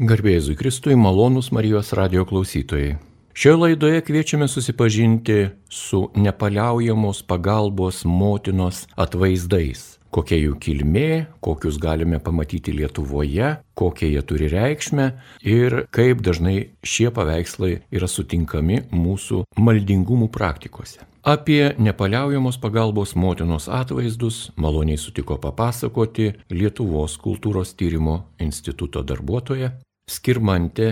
Garbėjai Kristui malonus Marijos radio klausytojai. Šioje laidoje kviečiame susipažinti su nepaliaujamos pagalbos motinos atvaizdais. Kokia jų kilmė, kokius galime pamatyti Lietuvoje, kokie jie turi reikšmę ir kaip dažnai šie paveikslai yra sutinkami mūsų maldingumų praktikose. Apie nepaliaujamos pagalbos motinos atvaizdus maloniai sutiko papasakoti Lietuvos kultūros tyrimo instituto darbuotoja Skirmantė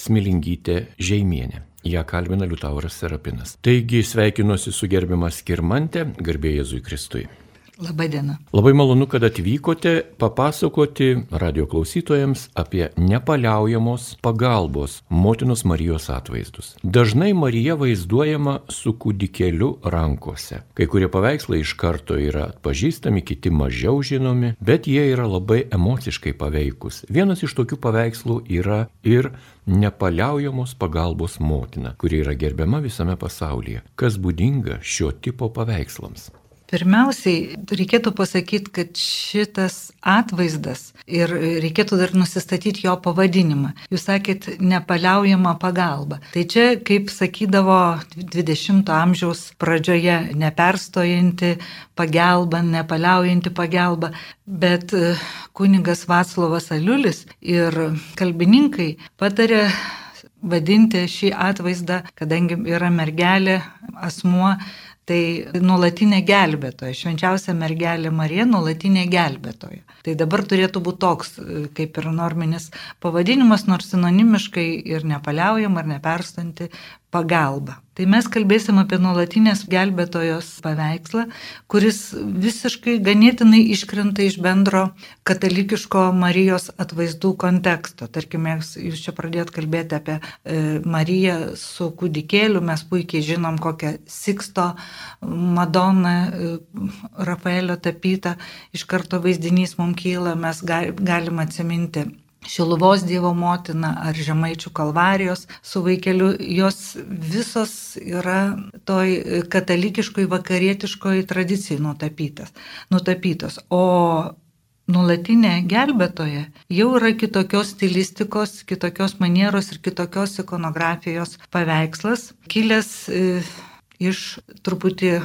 Smilingytė Žeimienė. Ja kalbina Liutauras Serapinas. Taigi sveikinuosi su gerbiamas Skirmantė, garbė Jėzui Kristui. Labadiena. Labai malonu, kad atvykote papasakoti radio klausytojams apie nepaliaujamos pagalbos motinos Marijos atvaizdus. Dažnai Marija vaizduojama su kūdikėliu rankose. Kai kurie paveikslai iš karto yra atpažįstami, kiti mažiau žinomi, bet jie yra labai emociškai paveikus. Vienas iš tokių paveikslų yra ir nepaliaujamos pagalbos motina, kuri yra gerbiama visame pasaulyje. Kas būdinga šio tipo paveikslams? Pirmiausiai, reikėtų pasakyti, kad šitas atvaizdas ir reikėtų dar nusistatyti jo pavadinimą. Jūs sakėt, nepaliaujama pagalba. Tai čia, kaip sakydavo 20-ojo amžiaus pradžioje, neperstojanti pagalba, nepaliaujanti pagalba, bet e, kuningas Vaclovas Aliulis ir kalbininkai patarė vadinti šį atvaizdą, kadangi yra mergelė, asmuo, Tai nuolatinė gelbėtoja, švenčiausia mergelė Marija, nuolatinė gelbėtoja. Tai dabar turėtų būti toks, kaip ir norminis pavadinimas, nors sinonimiškai ir nepaliaujama, ar neperstanti pagalba. Tai mes kalbėsim apie nuolatinės gelbėtojos paveikslą, kuris visiškai ganėtinai iškrenta iš bendro katalikiško Marijos atvaizdų konteksto. Tarkime, jūs čia pradėjot kalbėti apie e, Mariją su kūdikėliu, mes puikiai žinom, kokią Siksto Madoną e, Rafaelio tapytą, iš karto vaizdinys mums kyla, mes galim atsiminti Šiluvos Dievo motina ar Žemaičių kalvarijos su vaikeliu, jos visos yra toj katalikiškoj vakarietiškoj tradicijai nutapytas, nutapytos. O nulatinė gelbėtoja jau yra kitokios stilistikos, kitokios manieros ir kitokios ikonografijos paveikslas, kilęs e, iš truputį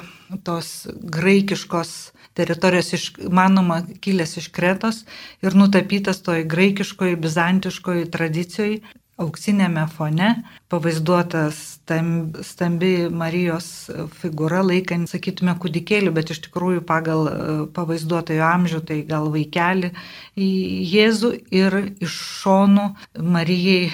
tos graikiškos teritorijos, iš, manoma, kilęs iš Kretos ir nutapytas toj graikiškoji, bizantiškoji tradicijoje, auksinėme fone, pavaizduotas stambi, Marijos figūra, laikant, sakytume, kūdikėlį, bet iš tikrųjų pagal e, pavaizduotojo amžių tai gal vaikelį Jėzų ir iš šonų Marijai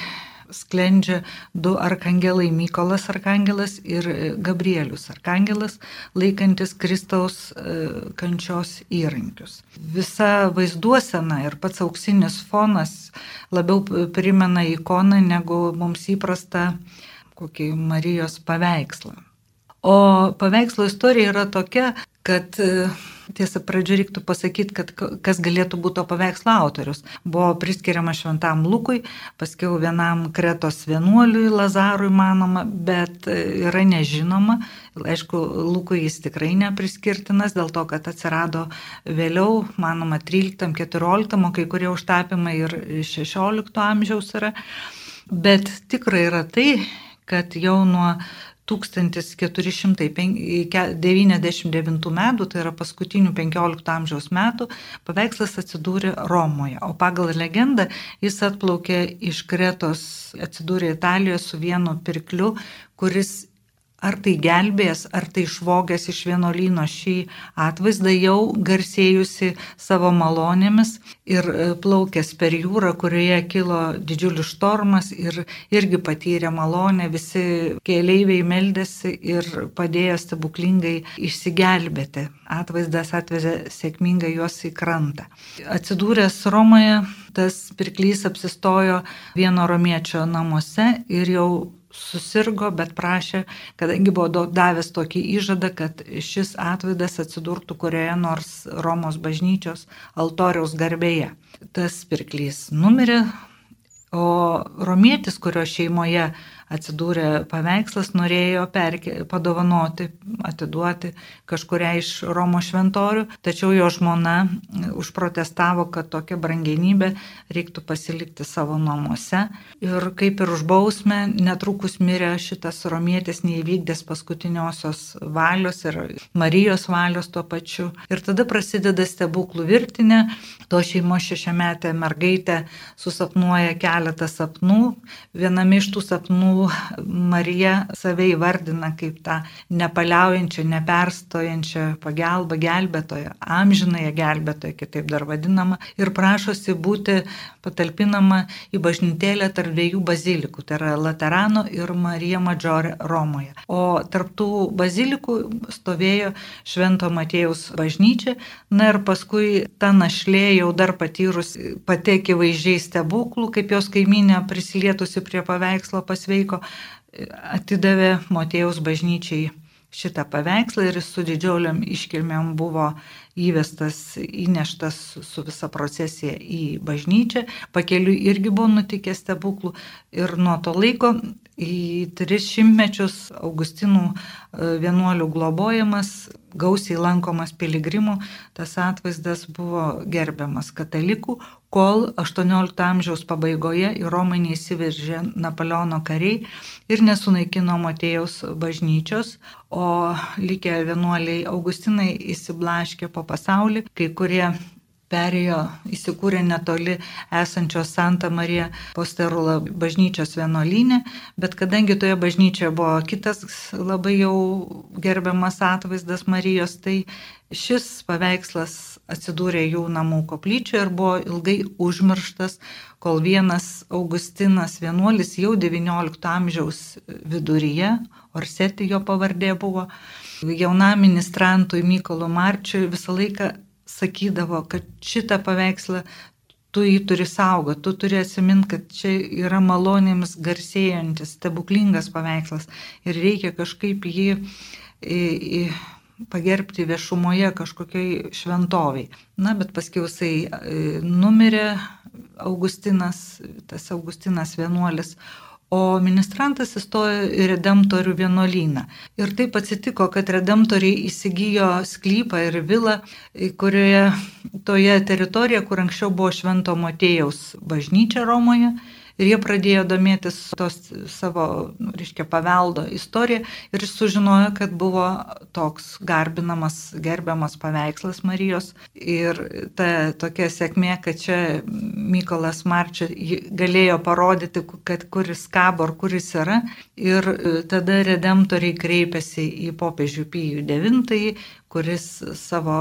sklendžia du arkangelai - Mykolas arkangelas ir Gabrielius arkangelas, laikantis Kristaus e, kančios įrankius. Visa vaizduosena ir pats auksinis fonas labiau primena ikoną negu mums įprasta kokį Marijos paveikslą. O paveikslo istorija yra tokia, kad e, tiesa pradžio reiktų pasakyti, kad kas galėtų būti to paveikslo autorius. Buvo priskiriama šventam Lukui, paskiau vienam Kretos vienuoliui Lazarui manoma, bet e, yra nežinoma. Aišku, Lukui jis tikrai nepriskirtinas dėl to, kad atsirado vėliau, manoma, 13-14, o kai kurie užtapimai ir 16 amžiaus yra. Bet tikrai yra tai, kad jau nuo 1499 metų, tai yra paskutinių 15 amžiaus metų, paveikslas atsidūrė Romoje, o pagal legendą jis atplaukė iš Kretos, atsidūrė Italijoje su vienu pirkliu, kuris ar tai gelbės, ar tai išvogęs iš vienolyno šį atvaizdą jau garsėjusi savo malonėmis ir e, plaukęs per jūrą, kurioje kilo didžiulis štormas ir irgi patyrė malonę, visi keliaiviai meldėsi ir padėjo stebuklingai išsigelbėti. Atvaizdas atvežė sėkmingai juos į krantą. Atsidūręs Romoje, tas pirklys apsistojo vieno romiečio namuose ir jau susirgo, bet prašė, kadangi buvo davęs tokį įžadą, kad šis atvaizdas atsidurtų kurioje nors Romos bažnyčios altoriaus garbėje. Tas pirklys numirė, o romietis, kurio šeimoje atsidūrė paveikslas, norėjo perke, padovanoti, atiduoti kažkuria iš Romo šventorių, tačiau jo žmona užprotestavo, kad tokia brangenybė reiktų pasilikti savo namuose. Ir kaip ir už bausmę, netrukus mirė šitas romietis neįvykdęs paskutiniosios valios ir Marijos valios tuo pačiu. Ir tada prasideda stebuklų virtinė, to šeimos šešiametė mergaitė susapnuoja keletą sapnų. Viename iš tų sapnų Marija save įvardina kaip tą nepaliaujančią, neperstojančią pagalbą gelbėtoją, amžinąją gelbėtoją, kitaip dar vadinama, ir prašosi būti patalpinama į bažnytėlę tarp dviejų bazilikų, tai yra Laterano ir Marija Madžorė Romoje. O tarptų bazilikų stovėjo Švento Matėjaus bažnyčia, na ir paskui ta našlė jau dar patyrus patekė vaizdžiai stebuklų, kaip jos kaiminė prisilietusi prie paveikslo pasveiko, atidavė Matėjaus bažnyčiai šitą paveikslą ir jis su didžiuliam iškilmėm buvo įvestas, įneštas su visa procesija į bažnyčią. Pakeliui irgi buvo nutikę stebuklų ir nuo to laiko į tris šimtmečius Augustinų e, vienuolių globojamas, gausiai lankomas piligrimų, tas atvaizdas buvo gerbiamas katalikų, kol 18 amžiaus pabaigoje į Romą neįsiveržė Napoleono kariai ir nesunaikino Matėjaus bažnyčios, o likę vienuoliai Augustinai įsiblaškė po pasaulį, kai kurie perėjo, įsikūrė netoli esančios Santa Marija Posterula bažnyčios vienuolynė, bet kadangi toje bažnyčioje buvo kitas labai jau gerbiamas atvaizdas Marijos, tai šis paveikslas atsidūrė jų namų koplyčioje ir buvo ilgai užmirštas, kol vienas Augustinas vienuolis jau XIX amžiaus viduryje, Orsetijo pavardė buvo, jaunam ministrantui Mykolo Marčiui visą laiką sakydavo, kad šitą paveikslą tu jį turi saugoti, tu turi atsiminti, kad čia yra malonėmis garsėjantis, stebuklingas paveikslas ir reikia kažkaip jį į, į, pagerbti viešumoje kažkokiai šventoviai. Na, bet paskui jisai e, numirė Augustinas, tas Augustinas vienuolis, o ministrantas įstojo į redemptorių vienuolyną. Ir taip atsitiko, kad redemptoriai įsigijo sklypą ir vilą, kurioje toje teritorijoje, kur anksčiau buvo Švento Motėjaus bažnyčia Romoje, Ir jie pradėjo domėtis tos savo, nu, reiškia, paveldo istoriją ir sužinojo, kad buvo toks garbinamas, gerbiamas paveikslas Marijos. Ir ta tokia sėkmė, kad čia Mykolas Marčia galėjo parodyti, kad kuris kabo ar kuris yra. Ir tada redemptoriai kreipėsi į popiežių Pijų IX, kuris savo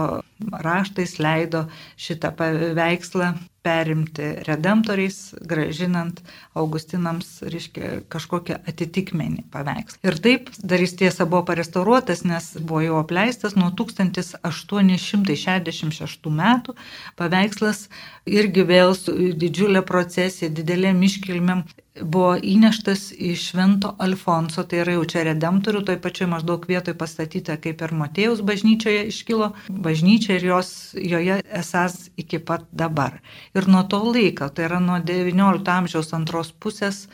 raštais leido šitą paveikslą perimti redemptoriais, gražinant Augustinams, reiškia, kažkokią atitikmenį paveikslą. Ir taip, dar jis tiesa buvo parestauruotas, nes buvo jau apleistas nuo 1866 metų. Paveikslas irgi vėl su didžiulė procesija, didelėm iškilmėm buvo įneštas į Švento Alfonso, tai yra jau čia redemptorių, toj pačioj maždaug vietoje pastatyta kaip ir Matėjaus bažnyčioje iškilo bažnyčia ir jos, joje esas iki pat dabar. Ir nuo to laiko, tai yra nuo XIX amžiaus antros pusės,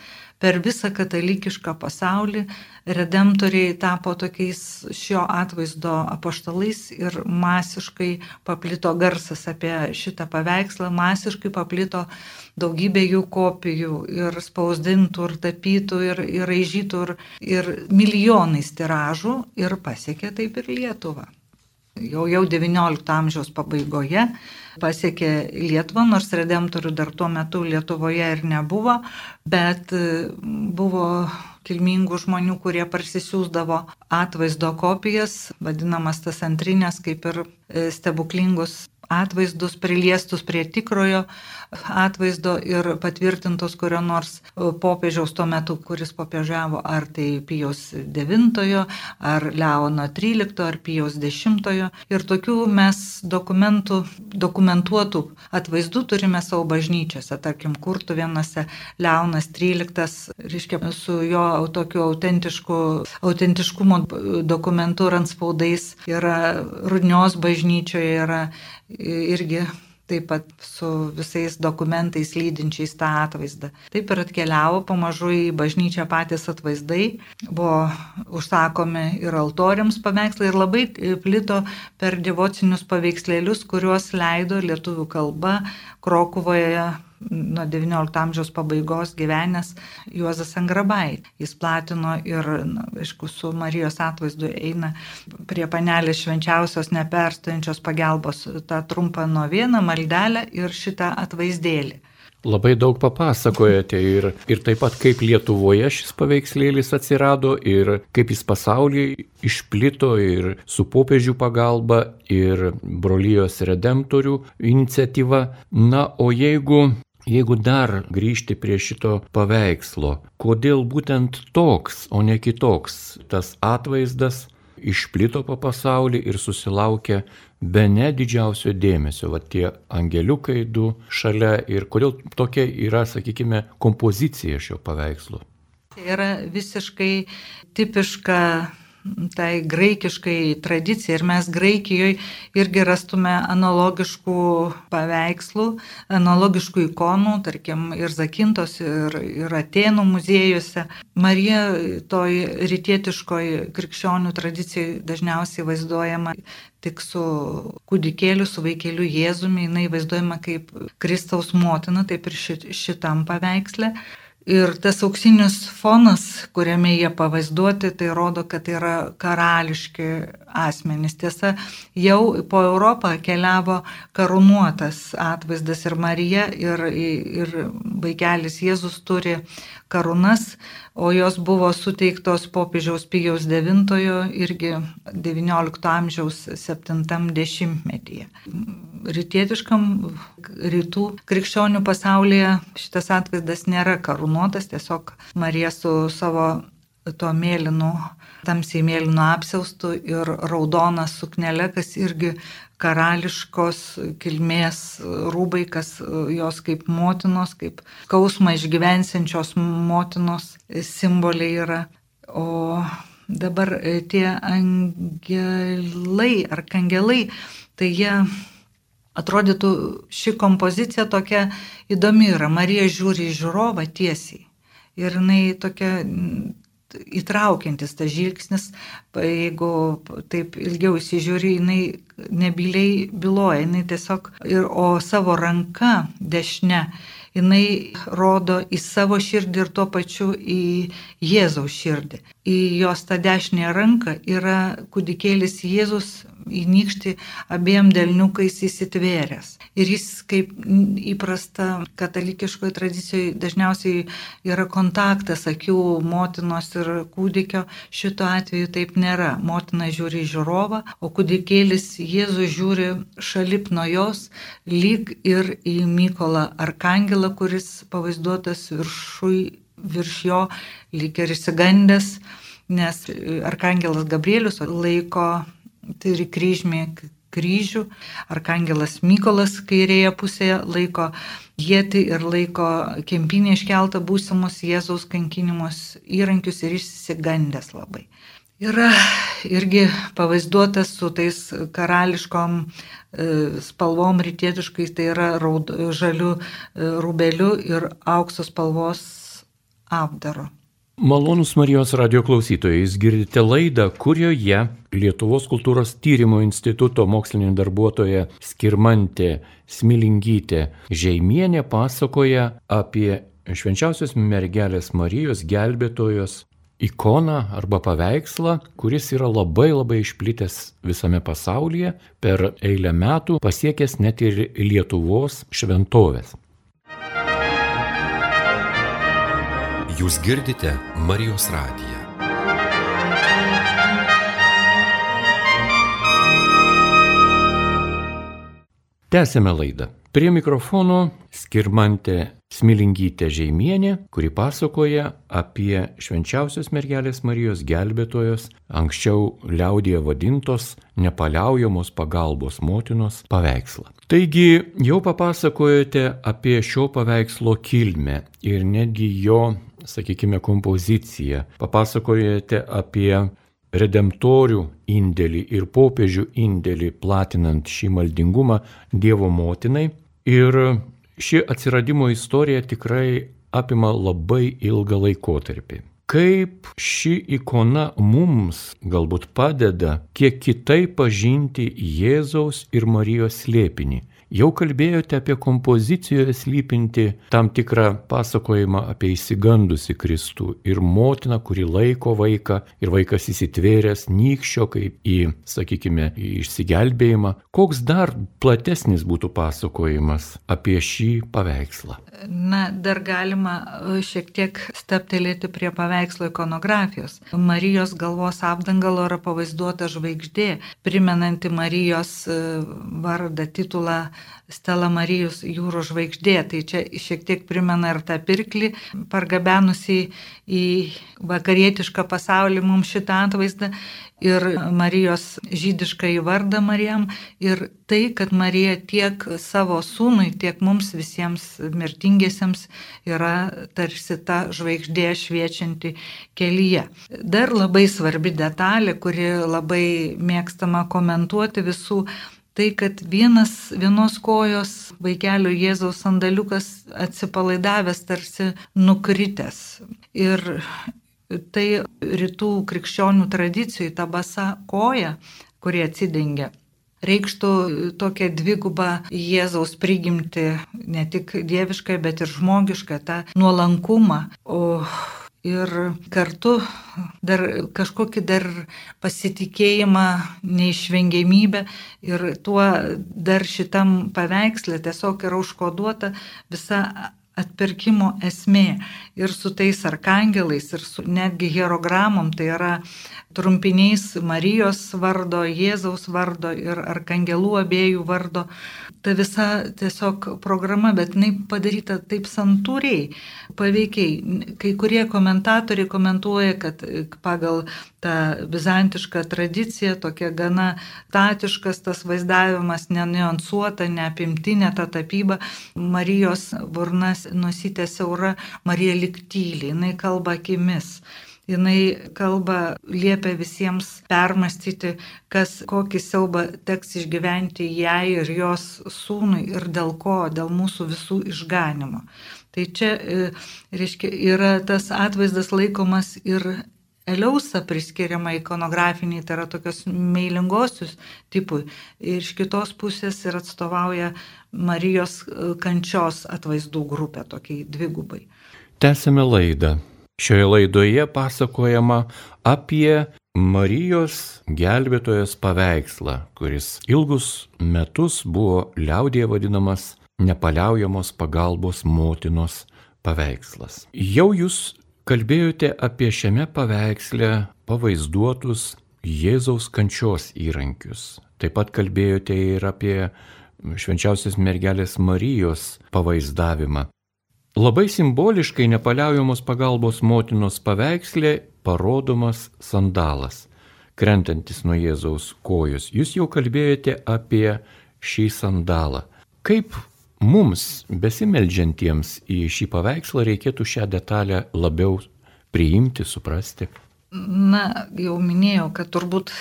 per visą katalikišką pasaulį. Redemptoriai tapo tokiais šio atvaizdo apaštalais ir masiškai paplito garsas apie šitą paveikslą, masiškai paplito daugybė jų kopijų ir spausdintų, ir tapytų, ir, ir raižytų, ir, ir milijonais tiražų ir pasiekė taip ir Lietuvą jau, jau XIX amžiaus pabaigoje pasiekė Lietuvą, nors redemptorių dar tuo metu Lietuvoje ir nebuvo, bet e, buvo kilmingų žmonių, kurie parsisiųsdavo atvaizdo kopijas, vadinamas tas antrinės, kaip ir e, stebuklingus atvaizdus priliestus prie tikrojo atvaizdo ir patvirtintos kurio nors popiežiaus tuo metu, kuris popiežiavo, ar tai Pijos IX, ar Leono XIII, ar Pijos X. Ir tokių mes dokumentų, dokumentuotų atvaizdų turime savo bažnyčiose, tarkim, kurtų vienose Leonas XIII, reiškia, su jo tokiu autentišku, autentiškumo dokumentu ir ant spaudais yra Rudnios bažnyčioje yra irgi taip pat su visais dokumentais lydinčiais tą atvaizdą. Taip ir atkeliavo pamažu į bažnyčią patys atvaizdai, buvo užsakomi ir altoriams paveikslai ir labai plito per devocinius paveikslėlius, kuriuos leido lietuvių kalba Krokuvoje nuo XIX amžiaus pabaigos gyvenęs Juozas Angrabai. Jis platino ir, na, aišku, su Marijos atvaizdu eina prie panelės švenčiausios neperstojančios pagalbos tą trumpą nuo vieną maldelę ir šitą atvaizdėlį. Labai daug papasakojate ir, ir taip pat kaip Lietuvoje šis paveikslėlis atsirado ir kaip jis pasaulyje išplito ir su popiežių pagalba ir brolyjos redemptorių iniciatyva. Na, o jeigu Jeigu dar grįžti prie šito paveikslo, kodėl būtent toks, o ne kitoks tas atvaizdas išplito po pasaulį ir susilaukė be ne didžiausio dėmesio, va tie angeliukai du šalia ir kodėl tokia yra, sakykime, kompozicija šio paveikslo. Tai yra visiškai tipiška tai graikiškai tradicijai ir mes Graikijoje irgi rastume analogiškų paveikslų, analogiškų ikonų, tarkim, ir Zakintos, ir, ir Atenų muziejuose. Marija toj rytietiškoji krikščionių tradicijai dažniausiai vaizduojama tik su kūdikėliu, su vaikeliu Jėzumi, jinai vaizduojama kaip Kristaus motina, taip ir šitam paveiksle. Ir tas auksinis fonas, kuriame jie pavaizduoti, tai rodo, kad tai yra karališki asmenys. Tiesa, jau po Europą keliavo karūnuotas atvaizdas ir Marija, ir, ir vaikelis Jėzus turi karūnas, o jos buvo suteiktos popiežiaus Pijaus IX irgi XIX amžiaus 70-metyje. Rytietiškam rytų krikščionių pasaulyje šitas atvaizdas nėra karūnuotas, tiesiog Marija su savo tuo mėlynu, tamsiai mėlynu apsiaustu ir raudona suknelė, kas irgi karališkos kilmės rūbai, kas jos kaip motinos, kaip skausmą išgyvensiančios motinos simboliai yra. O dabar tie angelai ar kangelai, tai jie atrodytų ši kompozicija tokia įdomi yra. Marija žiūri į žiūrovą tiesiai. Ir jinai tokia įtraukiantis tas žvilgsnis, jeigu taip ilgiau įsižiūri, jinai nebyliai byloja, jinai tiesiog ir o savo ranka dešinė jinai rodo į savo širdį ir tuo pačiu į Jėzaus širdį. Į jos tą dešinę ranką yra kūdikėlis Jėzus įnykšti abiem delniukais įsitvėręs. Ir jis, kaip įprasta katalikiškoje tradicijoje, dažniausiai yra kontaktas akių motinos ir kūdikio. Šituo atveju taip nėra. Motina žiūri žiūrovą, o kūdikėlis Jėzus žiūri šalip nuo jos, lyg ir į Mykolą Arkangelą, kuris pavaizduotas viršui, virš jo, lyg ir įsigandęs, nes Arkangelas Gabrielius laiko turi kryžmį kryžių, arkangelas Mykolas kairėje pusėje laiko jėti ir laiko kempinė iškeltą būsimus Jėzaus kankinimus įrankius ir išsigandęs labai. Yra irgi pavaizduotas su tais karališkom e, spalvom rytietiškais, tai yra raud, žaliu e, rubeliu ir auksos spalvos apdaro. Malonus Marijos radio klausytojai, jūs girdite laidą, kurioje Lietuvos kultūros tyrimo instituto mokslinė darbuotoja Skirmantė Smilingytė Žeimienė pasakoja apie švenčiausios mergelės Marijos gelbėtojos ikoną arba paveikslą, kuris yra labai labai išplitęs visame pasaulyje, per eilę metų pasiekęs net ir Lietuvos šventovės. Jūs girdite Marijos radiją. Tęsėme laidą. Prie mikrofono skirmantė Smilingytė Žeimienė, kuri pasakoja apie švenčiausios mergelės Marijos gelbėtojos, anksčiau liaudėje vadintos nepaliaujamos pagalbos motinos paveikslą. Taigi jau papasakojote apie šio paveikslo kilmę ir netgi jo sakykime, kompoziciją. Papasakojate apie redemptorių indėlį ir popiežių indėlį platinant šį maldingumą Dievo motinai. Ir ši atsiradimo istorija tikrai apima labai ilgą laikotarpį. Kaip ši ikona mums galbūt padeda kiek kitaip pažinti Jėzaus ir Marijos slėpinį Jau kalbėjote apie kompozicijoje slypinti tam tikrą pasakojimą apie įsigandusi Kristų ir motiną, kuri laiko vaiką ir vaikas įsitvėręs nykščio kaip į, sakykime, išsigelbėjimą. Koks dar platesnis būtų pasakojimas apie šį paveikslą? Na, dar galima e, šiek tiek steptelėti prie paveikslo ikonografijos. Marijos galvos apdangalo yra pavaizduota žvaigždė, primenanti Marijos e, vardą, titulą Stela Marijos jūrų žvaigždė. Tai čia šiek tiek primena ir tą pirklį, pargabenusi į vakarietišką pasaulį mums šitą atvaizdą ir Marijos žydišką įvardą Marijam ir tai, kad Marija tiek savo sūnui, tiek mums visiems mirtingiesiems yra tarsi ta žvaigždė šviečianti kelyje. Dar labai svarbi detalė, kuri labai mėgstama komentuoti visų tai, kad vienas, vienos kojos vaikelio Jėzaus sandaliukas atsipalaidavęs tarsi nukritęs. Ir tai rytų krikščionių tradicijų ta basa koja, kurie atsidengia, reikštų tokią dvigubą Jėzaus prigimti, ne tik dievišką, bet ir žmogišką, tą nuolankumą. O ir kartu dar kažkokį dar pasitikėjimą, neišvengiamybę ir tuo dar šitam paveikslė tiesiog yra užkoduota visa atpirkimo esmė. Ir su tais arkangelais, ir su netgi hierogramom, tai yra trumpiniais Marijos vardo, Jėzaus vardo ir arkangelų abiejų vardo. Ta visa tiesiog programa, bet jinai padaryta taip santūriai, paveikiai. Kai kurie komentatoriai komentuoja, kad pagal tą bizantišką tradiciją tokia gana statiškas tas vaizdavimas, nenuansuota, neapimtinė ta tapyba, Marijos burnas nusytė siaura, Marija liktyliai, jinai kalba akimis jinai kalba, liepia visiems permastyti, kas kokį siaubą teks išgyventi jai ir jos sūnui ir dėl ko, dėl mūsų visų išganimo. Tai čia, e, reiškia, yra tas atvaizdas laikomas ir Eliausa priskiriama ikonografiniai, tai yra tokios meilingosius tipui. Ir iš kitos pusės ir atstovauja Marijos e, kančios atvaizdų grupė, tokiai dvigubai. Tęsime laidą. Šioje laidoje pasakojama apie Marijos gelbėtojos paveikslą, kuris ilgus metus buvo liaudėje vadinamas nepaliaujamos pagalbos motinos paveikslas. Jau jūs kalbėjote apie šiame paveiksle pavaizduotus Jėzaus kančios įrankius. Taip pat kalbėjote ir apie švenčiausios mergelės Marijos pavaizdavimą. Labai simboliškai nepaliaujamos pagalbos motinos paveikslė parodomas sandalas, krentantis nuo Jėzaus kojos. Jūs jau kalbėjote apie šį sandalą. Kaip mums, besimeldžiantiems į šį paveikslą, reikėtų šią detalę labiau priimti, suprasti? Na, jau minėjau, kad turbūt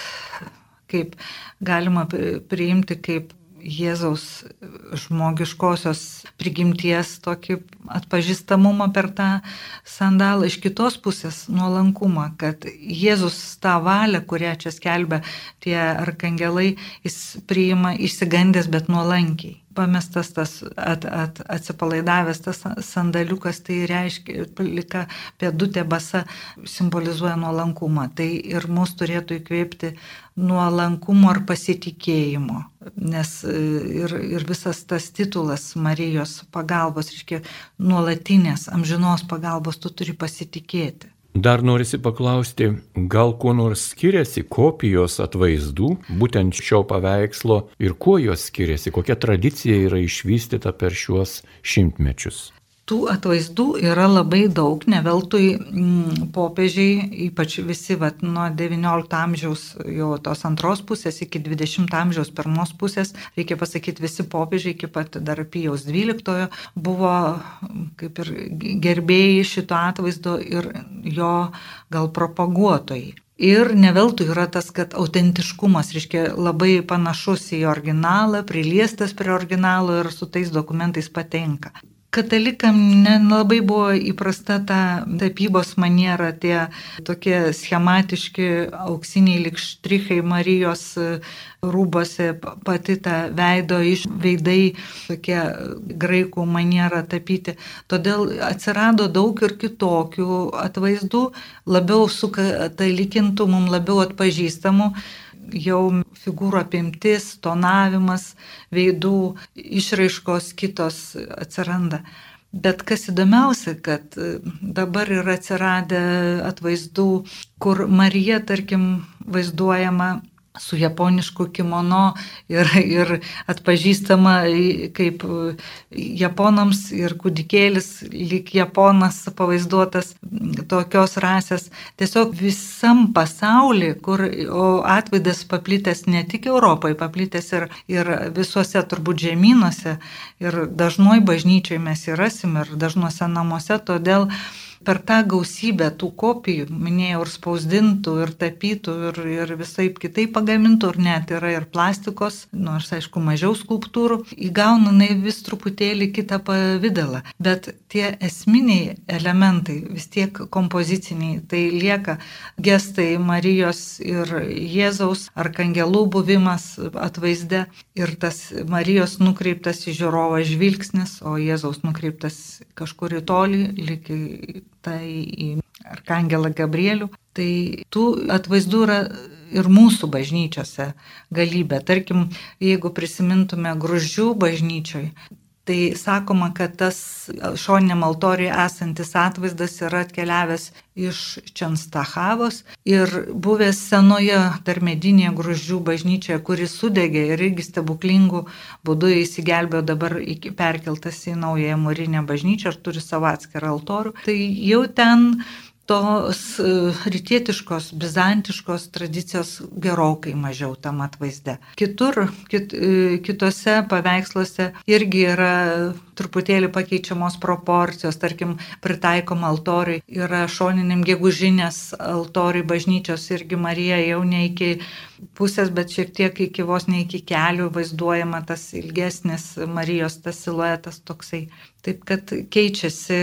kaip galima priimti kaip Jėzaus žmogiškosios prigimties tokį atpažįstamumą per tą sandalą, iš kitos pusės nuolankumą, kad Jėzus tą valią, kurią čia skelbia tie arkangelai, jis priima išsigandęs, bet nuolankiai pamestas tas at, at, atsipalaidavęs tas sandaliukas, tai reiškia, plika pėdutė basa simbolizuoja nuolankumą. Tai ir mus turėtų įkvėpti nuolankumo ar pasitikėjimo. Nes e, ir, ir visas tas titulas Marijos pagalbos, reiškia, nuolatinės, amžinos pagalbos, tu turi pasitikėti. Dar norisi paklausti, gal kuo nors skiriasi kopijos atvaizdų, būtent šio paveikslo ir kuo jos skiriasi, kokia tradicija yra išvystyta per šiuos šimtmečius tų atvaizdų yra labai daug, ne veltui mm, popiežiai, ypač visi vat, nuo XIX amžiaus, jau tos antros pusės iki XX amžiaus pirmos pusės, reikia pasakyti, visi popiežiai iki pat dar Pijaus XII buvo kaip ir gerbėjai šito atvaizdo ir jo gal propaguotojai. Ir neveltui yra tas, kad autentiškumas, reiškia, labai panašus į originalą, priliestas prie originalo ir su tais dokumentais patenka. Katalikam nelabai buvo įprasta ta tapybos maniera, tie tokie schematiški auksiniai likštrichai Marijos rūbose, pati ta veido iš veidai, tokie graikų maniera tapyti. Todėl atsirado daug ir kitokių atvaizdų, labiau su katalikintų, mums labiau atpažįstamų jau figūrų apimtis, tonavimas, veidų išraiškos kitos atsiranda. Bet kas įdomiausia, kad dabar yra atsiradę atvaizdų, kur Marija, tarkim, vaizduojama su japonišku kimono ir, ir atpažįstama kaip japonams ir kūdikėlis, lyg japonas pavaizduotas tokios rasės. Tiesiog visam pasaulyje, kur atvaidas paplitęs ne tik Europoje, paplitęs ir, ir visuose turbūt žemynuose ir dažnoj bažnyčiai mes jį rasim ir dažnuose namuose, todėl per tą gausybę tų kopijų, minėjau, ir spausdintų, ir tapytų, ir, ir visai kitaip pagamintų, ir net yra ir plastikos, nors aišku mažiau skulptūrų, įgauna na vis truputėlį kitą pavydalą. Bet tie esminiai elementai, vis tiek kompoziciniai, tai lieka gestai Marijos ir Jėzaus, arkangelų buvimas atvaizde ir tas Marijos nukreiptas į žiūrovą žvilgsnis, o Jėzaus nukreiptas kažkur į tolį, lyg tai į Arkangelą Gabrielių. Tai tų atvaizdų yra ir mūsų bažnyčiose galybė. Tarkim, jeigu prisimintume gružių bažnyčioj, Tai sakoma, kad tas šoniniam altoriui esantis atvaizdas yra atkeliavęs iš Čenstahavos ir buvęs senoje dar medinėje gružių bažnyčioje, kuris sudegė ir irgi stebuklingų būdų įsigelbėjo dabar perkeltas į naująją mūrinę bažnyčią ir turi savo atskirą altorių. Tai jau ten tos e, rytietiškos, bizantiškos tradicijos gerokai mažiau tam atvaizde. Kitur, kit, e, kitose paveiksluose irgi yra truputėlį pakeičiamos proporcijos, tarkim, pritaikoma altoriui, yra šoniniam gegužinės altoriui bažnyčios irgi Marija jau ne iki pusės, bet šiek tiek iki vos ne iki kelių vaizduojama tas ilgesnis Marijos tas siluetas toksai. Taip kad keičiasi,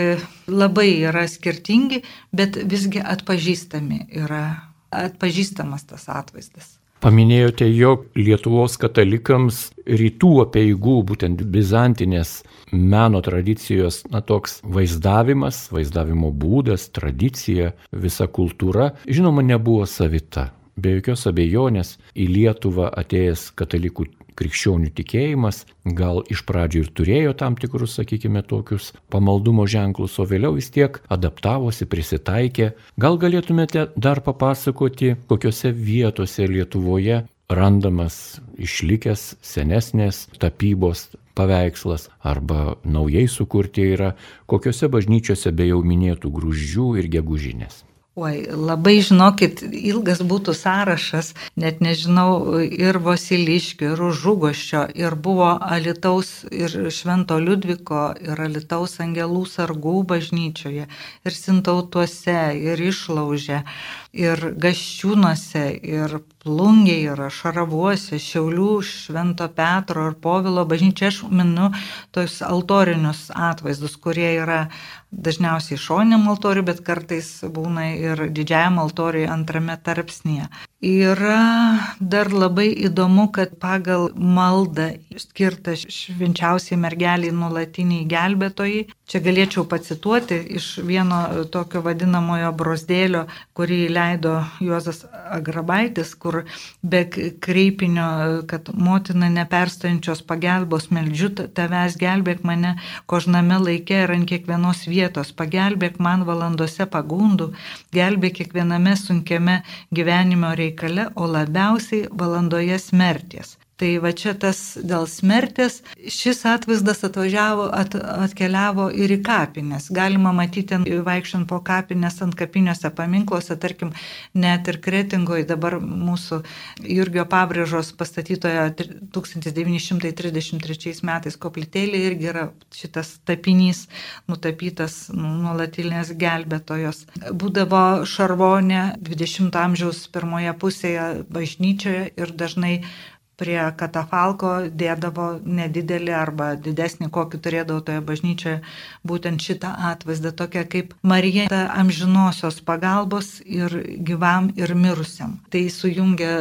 labai yra skirtingi, bet visgi atpažįstami yra, atpažįstamas tas atvaizdas. Paminėjote, jog Lietuvos katalikams rytų apieigų, būtent bizantinės meno tradicijos, na toks vaizdavimas, vaizdavimo būdas, tradicija, visa kultūra, žinoma, nebuvo savita. Be jokios abejonės į Lietuvą atėjęs katalikų krikščionių tikėjimas gal iš pradžių ir turėjo tam tikrus, sakykime, tokius pamaldumo ženklus, o vėliau vis tiek adaptavosi, prisitaikė. Gal galėtumėte dar papasakoti, kokiuose vietose Lietuvoje randamas išlikęs senesnės tapybos paveikslas arba naujai sukurti yra, kokiuose bažnyčiose be jau minėtų grūždžių ir gegužinės. Oi, labai žinokit, ilgas būtų sąrašas, net nežinau, ir Vasiliškio, ir Žugoščio, ir buvo Alitaus, ir Švento Liudviko, ir Alitaus angelų sargų bažnyčioje, ir Sintautuose, ir Išlaužė, ir Gaščiūnuose, ir Plungiai, ir Šaravuose, Šiaulių, Švento Petro ir Povilo bažnyčia. Aš minu tos altorinius atvaizdus, kurie yra dažniausiai šoniniam altoriui, bet kartais būna ir didžiajam altoriui antrame tarpsnėje. Yra dar labai įdomu, kad pagal maldą skirtą švenčiausiai mergeliai nulatiniai gelbėtojai, čia galėčiau pacituoti iš vieno tokio vadinamojo brosdėlio, kurį leido Juozas Agrabaitis, kur be kreipinio, kad motina neperstančios pagalbos meldžiu, tavęs gelbėk mane kožname laike ir ant kiekvienos vietos, pagelbėk man valandose pagundų, gelbėk kiekviename sunkiame gyvenimo reikale, o labiausiai valandoje smerties. Tai va čia tas dėl smertės, šis atvaizdas atvažiavo, at, atkeliavo ir į kapines. Galima matyti, vaikščiant po kapines ant kapiniuose paminkluose, tarkim, net ir Kretingoje dabar mūsų Jurgio Pabrėžos pastatytoje 1933 metais koplytėlė irgi yra šitas tapinys nutapytas nuolatinės gelbėtojos. Būdavo šarvonė 20 amžiaus pirmoje pusėje bažnyčioje ir dažnai prie katafalko dėdavo nedidelį arba didesnį, kokį turėdavo toje bažnyčioje, būtent šitą atvaizdą, tokia kaip Marija amžinosios pagalbos ir gyvam ir mirusiam. Tai sujungia,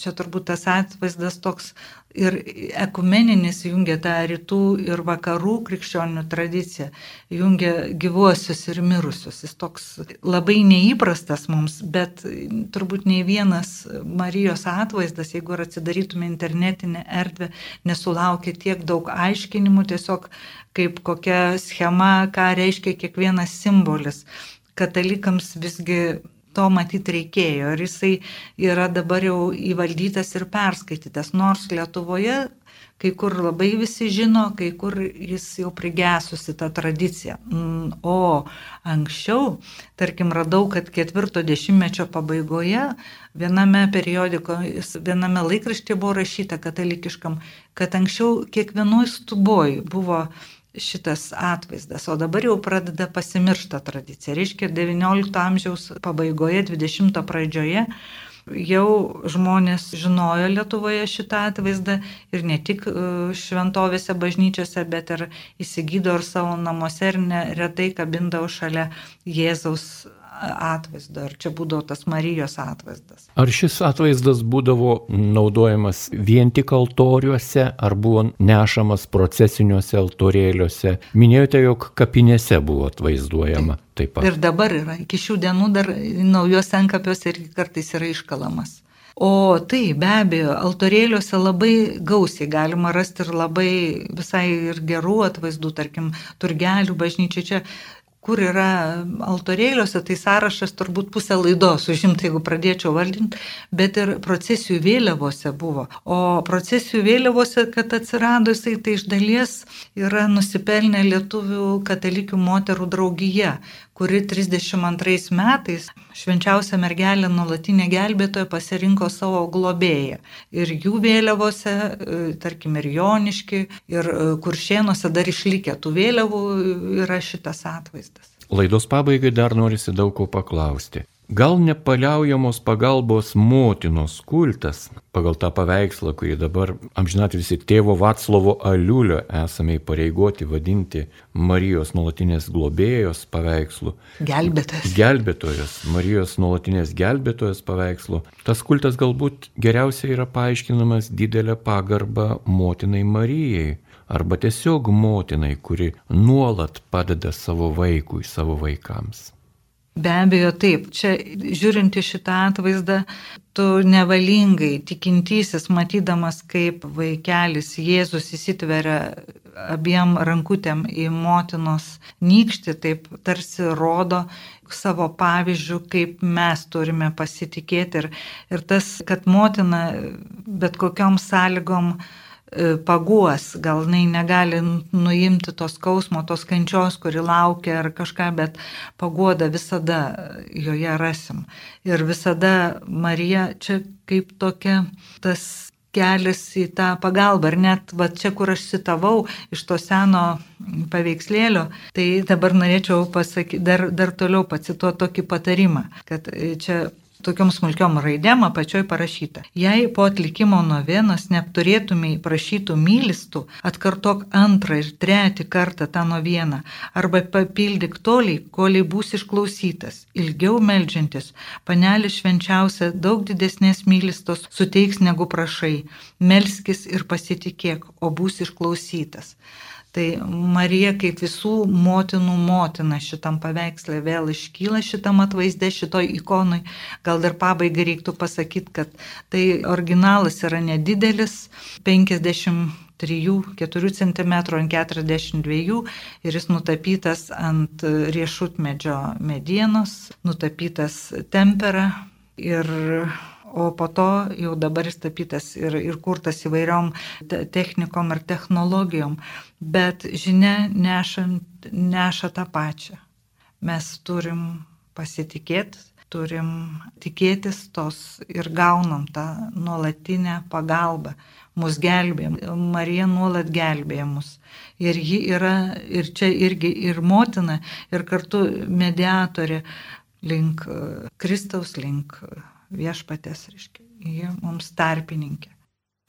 čia turbūt tas atvaizdas toks ir ekumeninis jungia tą rytų ir vakarų krikščionių tradiciją, jungia gyvuosius ir mirusius. Jis toks labai neįprastas mums, bet turbūt nei vienas Marijos atvaizdas, jeigu ir atsidarytume internetinę erdvę, nesulaukia tiek daug aiškinimų, tiesiog kaip kokia schema, ką reiškia kiekvienas simbolis. Katalikams visgi to matyti reikėjo ir jisai yra dabar jau įvaldytas ir perskaitytas, nors Lietuvoje kai kur labai visi žino, kai kur jis jau prigesusi tą tradiciją. Mm, o anksčiau, tarkim, radau, kad ketvirto dešimtmečio pabaigoje viename periodikoje, viename laikraštyje buvo rašyta katalikiškam, kad anksčiau kiekvienoj stuboj buvo šitas atvaizdas, o dabar jau pradeda pasimiršta tradicija. Reiškia, 19 amžiaus pabaigoje, 20 pradžioje jau žmonės žinojo Lietuvoje šitą atvaizdą ir ne tik e, šventovėse, bažnyčiose, bet ir įsigydo ir savo namuose ir neretai kabindavo šalia Jėzaus atvaizdo, ar čia būdavo tas Marijos atvaizdas. Ar šis atvaizdas būdavo naudojamas vien tik altoriuose, ar buvo nešamas procesiniuose altorėliuose? Minėjote, jog kapinėse buvo atvaizduojama. Taip. Taip pat. Ir dabar yra, iki šių dienų dar naujos enkapiuose irgi kartais yra iškalamas. O tai be abejo, altorėliuose labai gausiai galima rasti ir labai visai ir gerų atvaizdų, tarkim, turgelių bažnyčiai čia kur yra altorėliuose, tai sąrašas turbūt pusę laidos užimta, jeigu pradėčiau valdinti, bet ir procesijų vėliavose buvo. O procesijų vėliavose, kad atsirado jisai, tai iš dalies yra nusipelnę lietuvių katalikių moterų draugija, kuri 32 metais švenčiausia mergelė nulatinė gelbėtoja pasirinko savo globėją. Ir jų vėliavose, e, tarkim, ir Joniški, ir e, Kuršėnuose dar išlikę tų vėliavų yra šitas atvaizdas. Laidos pabaigai dar norisi daug ko paklausti. Gal nepaliaujamos pagalbos motinos kultas, pagal tą paveikslą, kurį dabar amžinat visi tėvo Vatslovo Aliulio esame įpareigoti vadinti Marijos nuolatinės globėjos paveikslu. Gelbėtojas. Gelbėtojas, Marijos nuolatinės gelbėtojas paveikslu. Tas kultas galbūt geriausiai yra paaiškinamas didelę pagarbą motinai Marijai arba tiesiog motinai, kuri nuolat padeda savo vaikui, savo vaikams. Be abejo, taip. Čia žiūrint į šitą atvaizdą, tu nevalingai tikintysis, matydamas, kaip vaikelis Jėzus įsitveria abiem rankutėm į motinos nykštį, taip tarsi rodo savo pavyzdžių, kaip mes turime pasitikėti. Ir, ir tas, kad motina bet kokiam sąlygom paguos, gal jinai negali nuimti tos skausmo, tos kančios, kuri laukia ar kažką, bet paguoda visada joje rasim. Ir visada Marija čia kaip tokia tas kelias į tą pagalbą. Ir net va čia, kur aš citavau iš to seno paveikslėlio, tai dabar norėčiau pasakyti, dar, dar toliau pacituoti tokį patarimą, kad čia tokiom smulkiom raidėm apačioj parašyta. Jei po atlikimo novenos neapturėtumai prašytų mylistų, atkartok antrą ir trečią kartą tą noveną arba papildyk toliai, koliai bus išklausytas. Ilgiau melžiantis, panelis švenčiausia daug didesnės mylistos suteiks negu prašai. Melskis ir pasitikėk, o bus išklausytas. Tai Marija kaip visų motinų motina šitam paveikslė vėl iškyla šitam atvaizde, šitoj ikonui. Gal dar pabaigai reiktų pasakyti, kad tai originalas yra nedidelis, 53-4 cm ant 42 ir jis nutapytas ant riešutmedžio medienos, nutapytas tempera ir o po to jau dabar jis tapytas ir, ir kurtas įvairiom technikom ir technologijom, bet žinia nešant, neša tą pačią. Mes turim pasitikėti, turim tikėtis tos ir gaunam tą nuolatinę pagalbą. Mus gelbėja, Marija nuolat gelbėja mus. Ir ji yra ir čia irgi ir motina, ir kartu mediatorė link Kristaus, link viešpatės, reiškia, ji mums tarpininkė.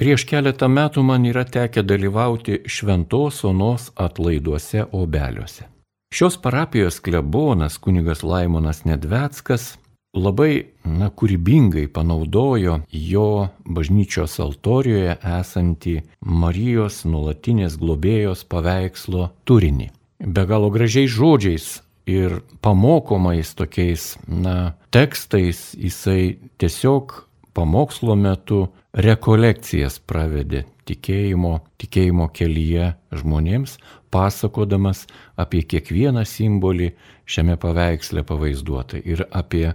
Prieš keletą metų man yra tekę dalyvauti šventos onos atlaiduose obeliuose. Šios parapijos klebonas kunigas Laimonas Nedveckas labai na, kūrybingai panaudojo jo bažnyčios altorijoje esantį Marijos nulatinės globėjos paveikslo turinį. Be galo gražiais žodžiais ir pamokomais tokiais, na, tekstais jisai tiesiog pamokslo metu rekolekcijas pravedė tikėjimo, tikėjimo kelyje žmonėms, pasakodamas apie kiekvieną simbolį šiame paveiksle pavaizduotą ir apie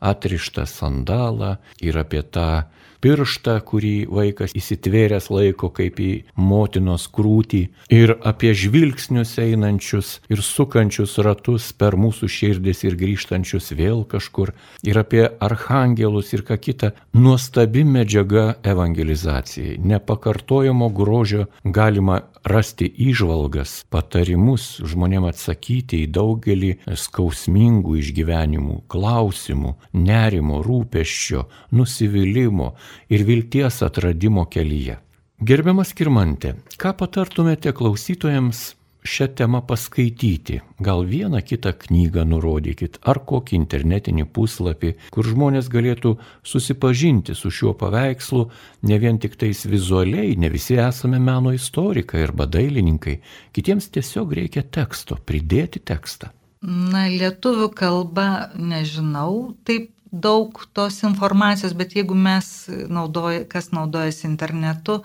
atrištą sandalą, ir apie tą pirštą, kurį vaikas įsitvėręs laiko kaip į motinos krūtį, ir apie žvilgsnius einančius ir sukančius ratus per mūsų širdis ir grįžtančius vėl kažkur, ir apie arhangelus ir ką kitą, nuostabi medžiaga evangelizacijai, nepakartojamo grožio galima rasti įžvalgas, patarimus žmonėm atsakyti į daugelį skausmingų išgyvenimų, klausimų, nerimo, rūpeščio, nusivylimų ir vilties atradimo kelyje. Gerbiamas Kirmante, ką patartumėte klausytojams šią temą paskaityti. Gal vieną kitą knygą nurodykit, ar kokį internetinį puslapį, kur žmonės galėtų susipažinti su šiuo paveikslu ne vien tik tais vizualiai, ne visi esame meno istorikai arba dailininkai, kitiems tiesiog reikia teksto, pridėti tekstą. Na, lietuvių kalba nežinau, taip daug tos informacijos, bet jeigu mes, naudoja, kas naudojasi internetu,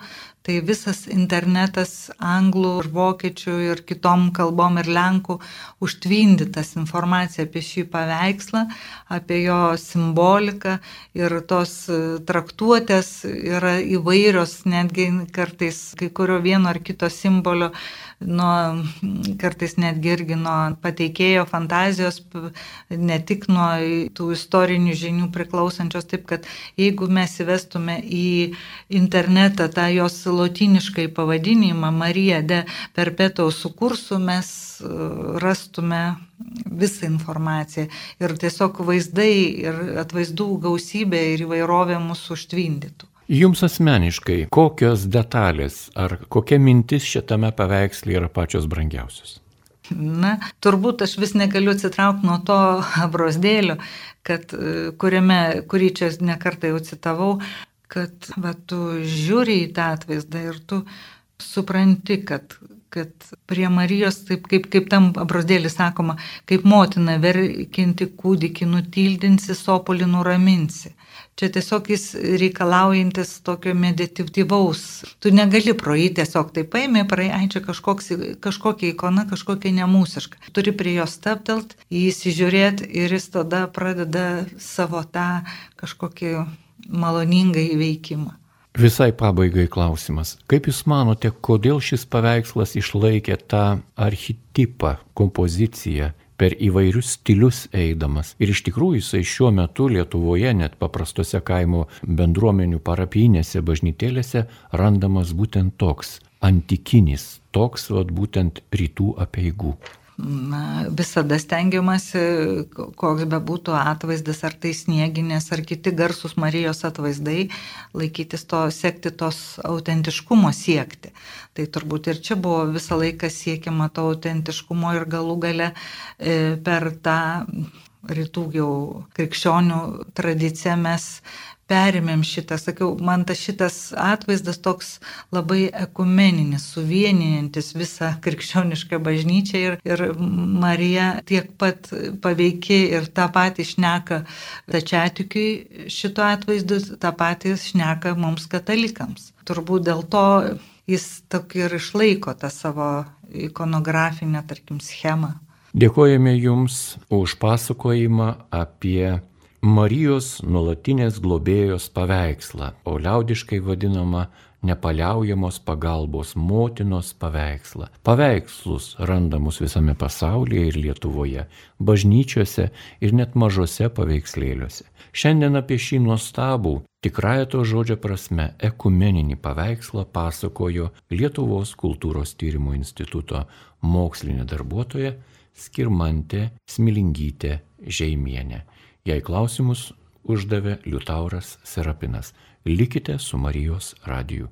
tai visas internetas anglų ir vokiečių ir kitom kalbom ir lenkų užtvindytas informacija apie šį paveikslą, apie jo simboliką ir tos traktuotės yra įvairios, netgi kartais kai kurio vieno ar kito simbolio nuo kartais netgi irgi nuo pateikėjo fantazijos, ne tik nuo tų istorinių žinių priklausančios, taip kad jeigu mes įvestume į internetą tą jos lotiniškai pavadinimą Marija de Perpetaus sukursų, mes e, rastume visą informaciją ir tiesiog vaizdai ir atvaizdų gausybė ir įvairovė mūsų užtvindytų. Jums asmeniškai, kokios detalės ar kokia mintis šitame paveiksle yra pačios brangiausios? Na, turbūt aš vis negaliu atsitraukti nuo to brosdėlio, kad, e, kuriame, kurį čia nekartą jau citavau, kad va, tu žiūri į tą atvaizdą ir tu supranti, kad, kad prie Marijos, taip kaip, kaip tam brosdėlį sakoma, kaip motina verkinti kūdikį nutildinsi, sopolį nuraminsi. Čia tiesiog jis reikalaujantis tokio meditatyvaus. Tu negali pro jį tiesiog taip paėmė, praei, ai čia kažkoks, kažkokia ikona, kažkokia nemūsiška. Turi prie jo staptelt, jį įsižiūrėti ir jis tada pradeda savo tą kažkokį maloningą įveikimą. Visai pabaigai klausimas. Kaip Jūs manote, kodėl šis paveikslas išlaikė tą archetipą, kompoziciją per įvairius stilius eidamas. Ir iš tikrųjų jisai šiuo metu Lietuvoje, net paprastose kaimo bendruomenių parapinėse bažnytėlėse, randamas būtent toks antikinis, toks vat, būtent rytų apieigų na, visada stengiamasi, koks be būtų atvaizdas, ar tai snieginės, ar kiti garsus Marijos atvaizdai, laikytis to, sekti tos autentiškumo siekti. Tai turbūt ir čia buvo visą laiką siekiama to autentiškumo ir galų gale e, per tą rytų jau krikščionių tradiciją mes perimėm šitą, sakiau, man tas šitas atvaizdas toks labai ekumeninis, suvieninantis visą krikščionišką bažnyčią ir, ir Marija tiek pat paveikia ir tą patį šneka tačiatikiui šito atvaizdu, tą patį šneka mums katalikams. Turbūt dėl to jis tokį ir išlaiko tą savo ikonografinę, tarkim, schemą. Dėkojame Jums už pasakojimą apie Marijos nuolatinės globėjos paveikslą, o liaudiškai vadinama nepaliaujamos pagalbos motinos paveikslą. Paveikslus randamus visame pasaulyje ir Lietuvoje, bažnyčiose ir net mažose paveikslėliuose. Šiandien apie šį nuostabų, tikrąją to žodžio prasme, ekumeninį paveikslą pasakojo Lietuvos kultūros tyrimo instituto mokslinė darbuotoja Skirmantė Smilingytė Žeimienė. Jei klausimus uždavė Liutauras Serapinas. Likite su Marijos radiju.